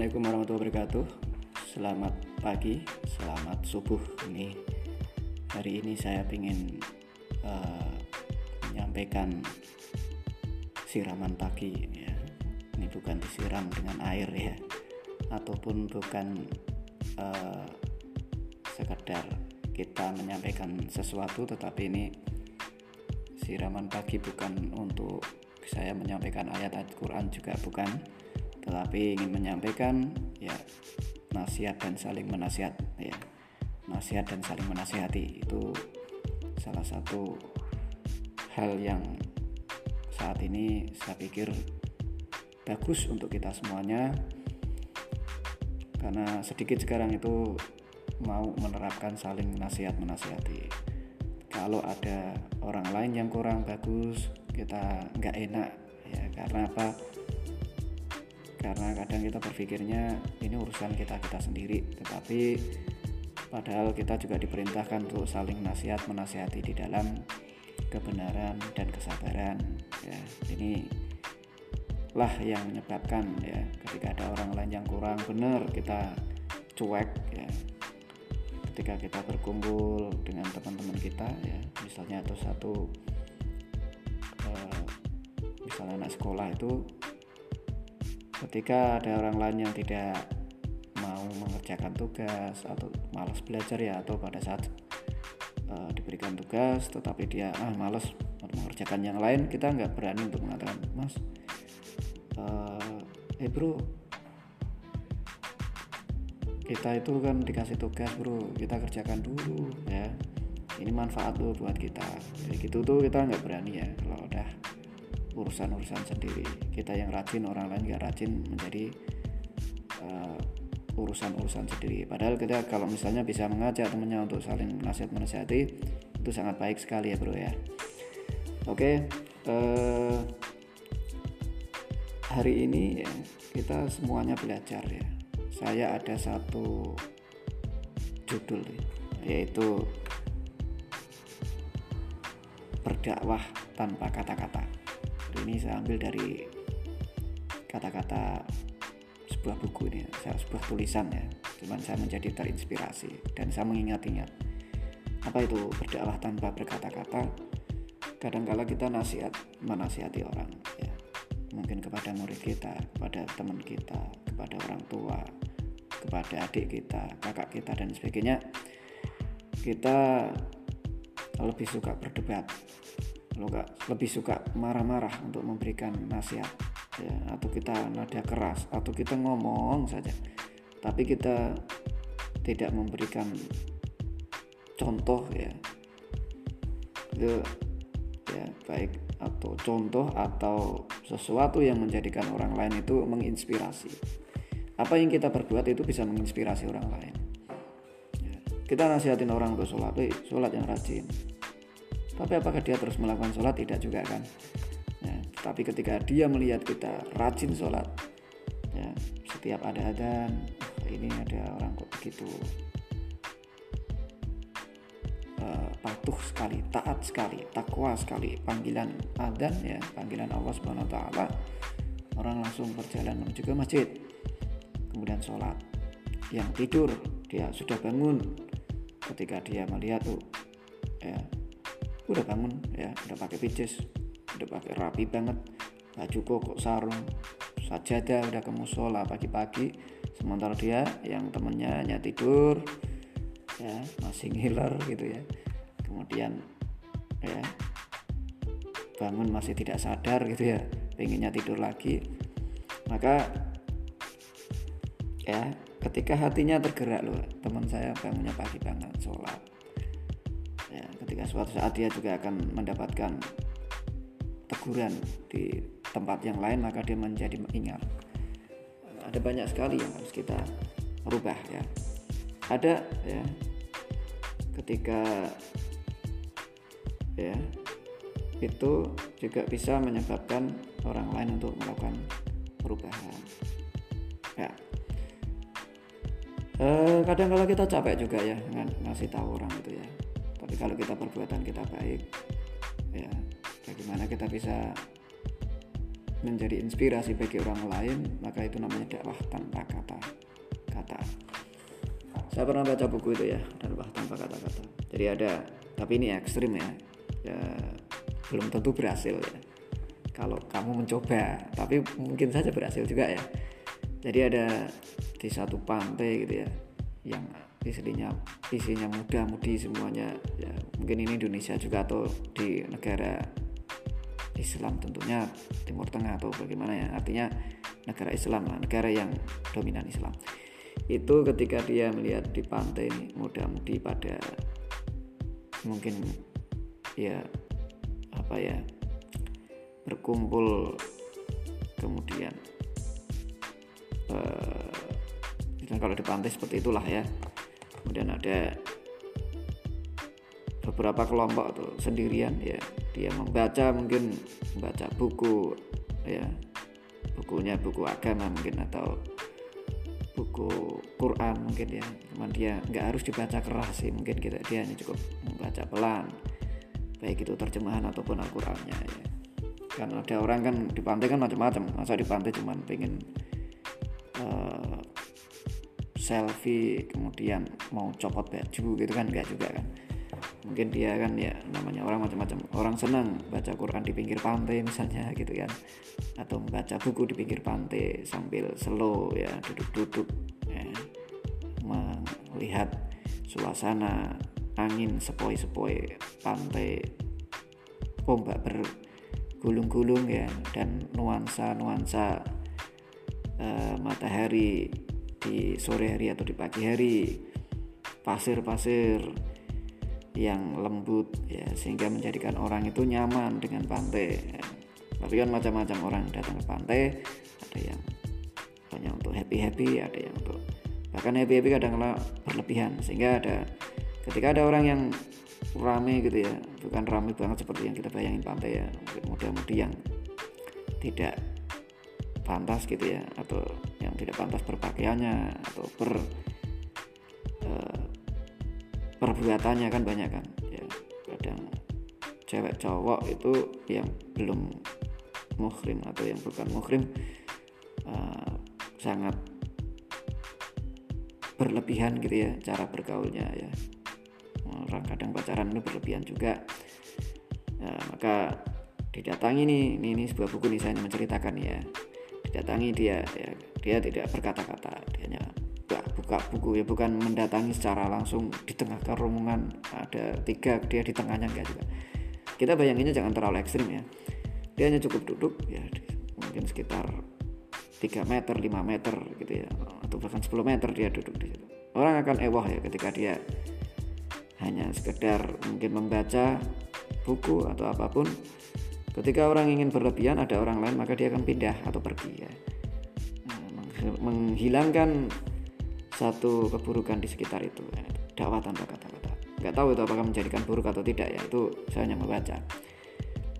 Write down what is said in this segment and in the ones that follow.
Assalamualaikum warahmatullahi wabarakatuh. Selamat pagi, selamat subuh. Ini hari ini saya ingin uh, menyampaikan siraman pagi ya. Ini bukan disiram dengan air ya. Ataupun bukan uh, sekedar kita menyampaikan sesuatu Tetapi ini siraman pagi bukan untuk saya menyampaikan ayat-ayat Quran juga bukan tetapi ingin menyampaikan ya nasihat dan saling menasihat ya. Nasihat dan saling menasihati itu salah satu hal yang saat ini saya pikir bagus untuk kita semuanya. Karena sedikit sekarang itu mau menerapkan saling nasihat menasihati kalau ada orang lain yang kurang bagus kita nggak enak ya. Karena apa karena kadang kita berpikirnya ini urusan kita kita sendiri. Tetapi padahal kita juga diperintahkan untuk saling nasihat menasihati di dalam kebenaran dan kesabaran ya. Ini lah yang menyebabkan ya ketika ada orang lain yang kurang benar kita cuek ya. Ketika kita berkumpul dengan teman-teman kita ya misalnya atau satu uh, misalnya anak sekolah itu ketika ada orang lain yang tidak mau mengerjakan tugas atau malas belajar ya atau pada saat uh, diberikan tugas tetapi dia ah malas mengerjakan yang lain kita nggak berani untuk mengatakan mas uh, eh bro kita itu kan dikasih tugas bro kita kerjakan dulu ya. Ini manfaat loh buat kita. Jadi gitu tuh kita nggak berani ya kalau udah urusan-urusan sendiri. Kita yang rajin orang lain gak rajin menjadi uh, urusan-urusan sendiri. Padahal kita kalau misalnya bisa mengajak temannya untuk saling nasihat menasihati itu sangat baik sekali ya bro ya. Oke uh, hari ini ya kita semuanya belajar ya. Saya ada satu judul ya, yaitu berdakwah tanpa kata-kata ini saya ambil dari kata-kata sebuah buku ini sebuah tulisan ya. Cuman saya menjadi terinspirasi dan saya mengingat-ingat apa itu berdakwah tanpa berkata-kata. Kadangkala kita nasihat menasihati orang ya. Mungkin kepada murid kita kepada teman kita kepada orang tua kepada adik kita kakak kita dan sebagainya. Kita lebih suka berdebat lebih suka marah-marah untuk memberikan nasihat ya. Atau kita nada keras atau kita ngomong saja. Tapi kita tidak memberikan contoh ya. Itu ya baik atau contoh atau sesuatu yang menjadikan orang lain itu menginspirasi. Apa yang kita perbuat itu bisa menginspirasi orang lain. Ya, kita nasihatin orang untuk sholat sholat yang rajin tapi apakah dia terus melakukan sholat? Tidak juga kan. Ya, tapi ketika dia melihat kita rajin sholat, ya, setiap ada adan, oh, ini ada orang kok begitu uh, patuh sekali, taat sekali, takwa sekali, panggilan adan ya, panggilan Allah Subhanahu Wa Taala, orang langsung berjalan menuju ke masjid, kemudian sholat. Yang tidur dia sudah bangun ketika dia melihat tuh ya udah bangun ya. Udah pakai pijes udah pakai rapi banget. Baju kok sarung. Sajadah udah ke musola pagi-pagi. Sementara dia yang temennya hanya tidur ya masih ngiler gitu ya. Kemudian ya bangun masih tidak sadar gitu ya. Pengennya tidur lagi. Maka ya ketika hatinya tergerak loh teman saya bangunnya pagi banget sholat ketika suatu saat dia juga akan mendapatkan teguran di tempat yang lain maka dia menjadi ingat ada banyak sekali yang harus kita rubah ya. Ada ya ketika ya itu juga bisa menyebabkan orang lain untuk melakukan perubahan. Ya. Eh, kadang kala kita capek juga ya ngasih tahu orang itu ya tapi kalau kita perbuatan kita baik ya bagaimana kita bisa menjadi inspirasi bagi orang lain maka itu namanya dakwah tanpa kata kata saya pernah baca buku itu ya dakwah tanpa kata-kata. Jadi ada tapi ini ekstrim ya, ya belum tentu berhasil ya. Kalau kamu mencoba tapi mungkin saja berhasil juga ya. Jadi ada di satu pantai gitu ya yang isinya isinya muda mudi semuanya. Ya mungkin ini Indonesia juga atau di negara Islam tentunya Timur Tengah atau bagaimana ya. Artinya negara Islam lah negara yang dominan Islam. Itu ketika dia melihat di pantai ini muda-mudi pada mungkin ya apa ya berkumpul kemudian uh, kalau di pantai seperti itulah ya kemudian ada beberapa kelompok tuh sendirian ya. Dia membaca mungkin membaca buku ya. Bukunya buku agama mungkin atau buku Quran mungkin ya. Cuman dia nggak harus dibaca keras sih mungkin kita dia hanya cukup membaca pelan baik itu terjemahan ataupun Al-Qurannya ya. Kan ada orang kan di pantai kan macam-macam. Masa di pantai cuman pengen selfie kemudian mau copot baju gitu kan enggak juga kan. Mungkin dia kan ya namanya orang macam-macam. Orang senang baca Quran di pinggir pantai misalnya gitu kan. Atau membaca buku di pinggir pantai sambil slow ya duduk-duduk ya, melihat suasana angin sepoi-sepoi pantai ombak bergulung-gulung ya dan nuansa-nuansa uh, matahari di sore hari atau di pagi hari. Pasir-pasir yang lembut ya sehingga menjadikan orang itu nyaman dengan pantai. Tapi kan macam-macam orang datang ke pantai ada yang banyak untuk happy happy ada yang untuk bahkan happy happy kadang-kadang berlebihan. Sehingga ada ketika ada orang yang rame gitu ya bukan rame banget seperti yang kita bayangin pantai ya mudah-mudahan yang tidak pantas gitu ya atau yang tidak pantas berpakaiannya atau ber uh, perbuatannya kan banyak kan. Ya kadang cewek cowok itu yang belum muhrim atau yang bukan muhrim uh, sangat berlebihan gitu ya cara bergaulnya ya. Orang kadang pacaran itu berlebihan juga. Ya, maka didatangi nih ini, ini sebuah buku nih saya menceritakan ya didatangi dia ya. Dia tidak berkata-kata dia hanya buka buku. Ya bukan mendatangi secara langsung di tengah kerumunan ada tiga dia di tengahnya enggak juga. Kita bayanginnya jangan terlalu ekstrim ya. Dia hanya cukup duduk ya mungkin sekitar 3 meter 5 meter gitu ya atau bahkan 10 meter dia duduk di situ. Orang akan ewah ya ketika dia hanya sekedar mungkin membaca buku atau apa pun ketika orang ingin berlebihan ada orang lain maka dia akan pindah atau pergi ya. Menghilangkan satu keburukan di sekitar itu ya. dakwah tanpa kata-kata. Nggak tahu itu apakah menjadikan buruk atau tidak ya. Itu saya hanya membaca.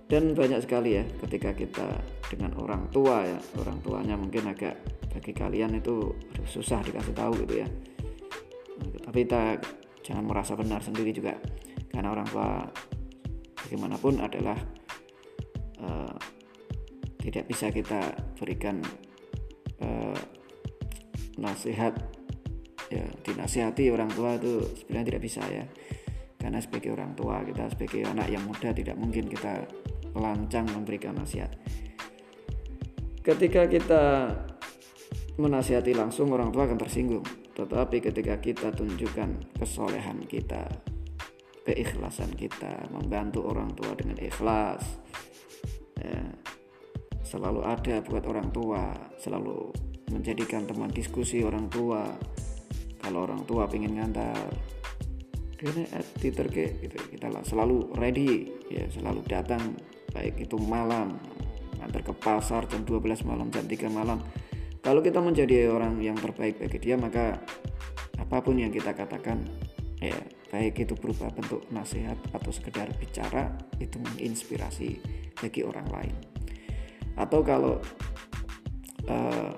Dan banyak sekali ya ketika kita dengan orang tua ya. Orang tuanya mungkin agak bagi kalian itu susah dikasih tahu gitu ya. Tapi kita jangan merasa benar sendiri juga. Karena orang tua bagaimanapun adalah uh, tidak bisa kita berikan uh, nasihat. Ya dinasihati orang tua itu sebenarnya tidak bisa ya. Karena sebagai orang tua kita sebagai anak yang muda tidak mungkin kita lancang memberikan nasihat. Ketika kita menasihati langsung orang tua akan tersinggung. Tetapi ketika kita tunjukkan kesolehan kita keikhlasan kita membantu orang tua dengan ikhlas ya, selalu ada buat orang tua selalu menjadikan teman diskusi orang tua. Kalau orang tua pengen ngantar kene Twitter ke gitu. Kita lah selalu ready ya selalu datang. Baik itu malam ngantar ke pasar jam 12 malam jam 3 malam. Kalau kita menjadi orang yang terbaik bagi dia maka apa pun yang kita katakan ya baik itu berupa bentuk nasihat atau sekedar bicara itu menginspirasi bagi orang lain. Atau kalau uh,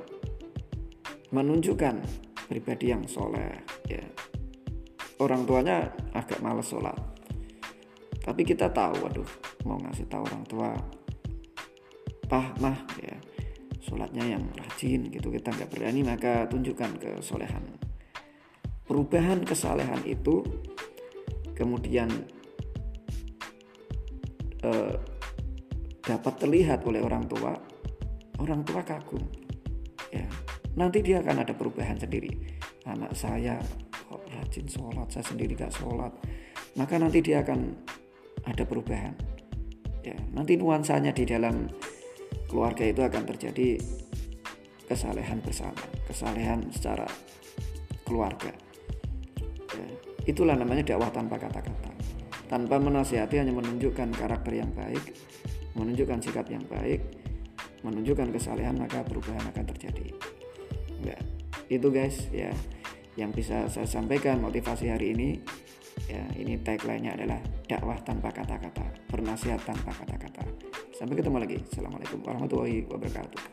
menunjukkan pribadi yang soleh ya. Orang tuanya agak males sholat. Tapi kita tahu waduh mau ngasih tahu orang tua pah mah ya. Sholatnya yang rajin gitu kita nggak berani maka tunjukkan kesolehan. Perubahan kesalehan itu kemudian eh, dapat terlihat oleh orang tua orang tua kagum. Ya nanti dia akan ada perubahan sendiri. Anak saya kok rajin sholat saya sendiri gak sholat. Maka nanti dia akan ada perubahan. Ya nanti nuansanya di dalam keluarga itu akan terjadi kesalehan bersama, kesalehan secara keluarga. Ya, itulah namanya dakwah tanpa kata-kata. Tanpa menasihati hanya menunjukkan karakter yang baik, menunjukkan sikap yang baik, menunjukkan kesalehan maka perubahan akan terjadi. Ya, itu guys ya yang bisa saya sampaikan motivasi hari ini ya ini tagline-nya adalah dakwah tanpa kata-kata, bernasihat tanpa kata-kata. Sampai ketemu lagi. Assalamualaikum warahmatullahi wabarakatuh.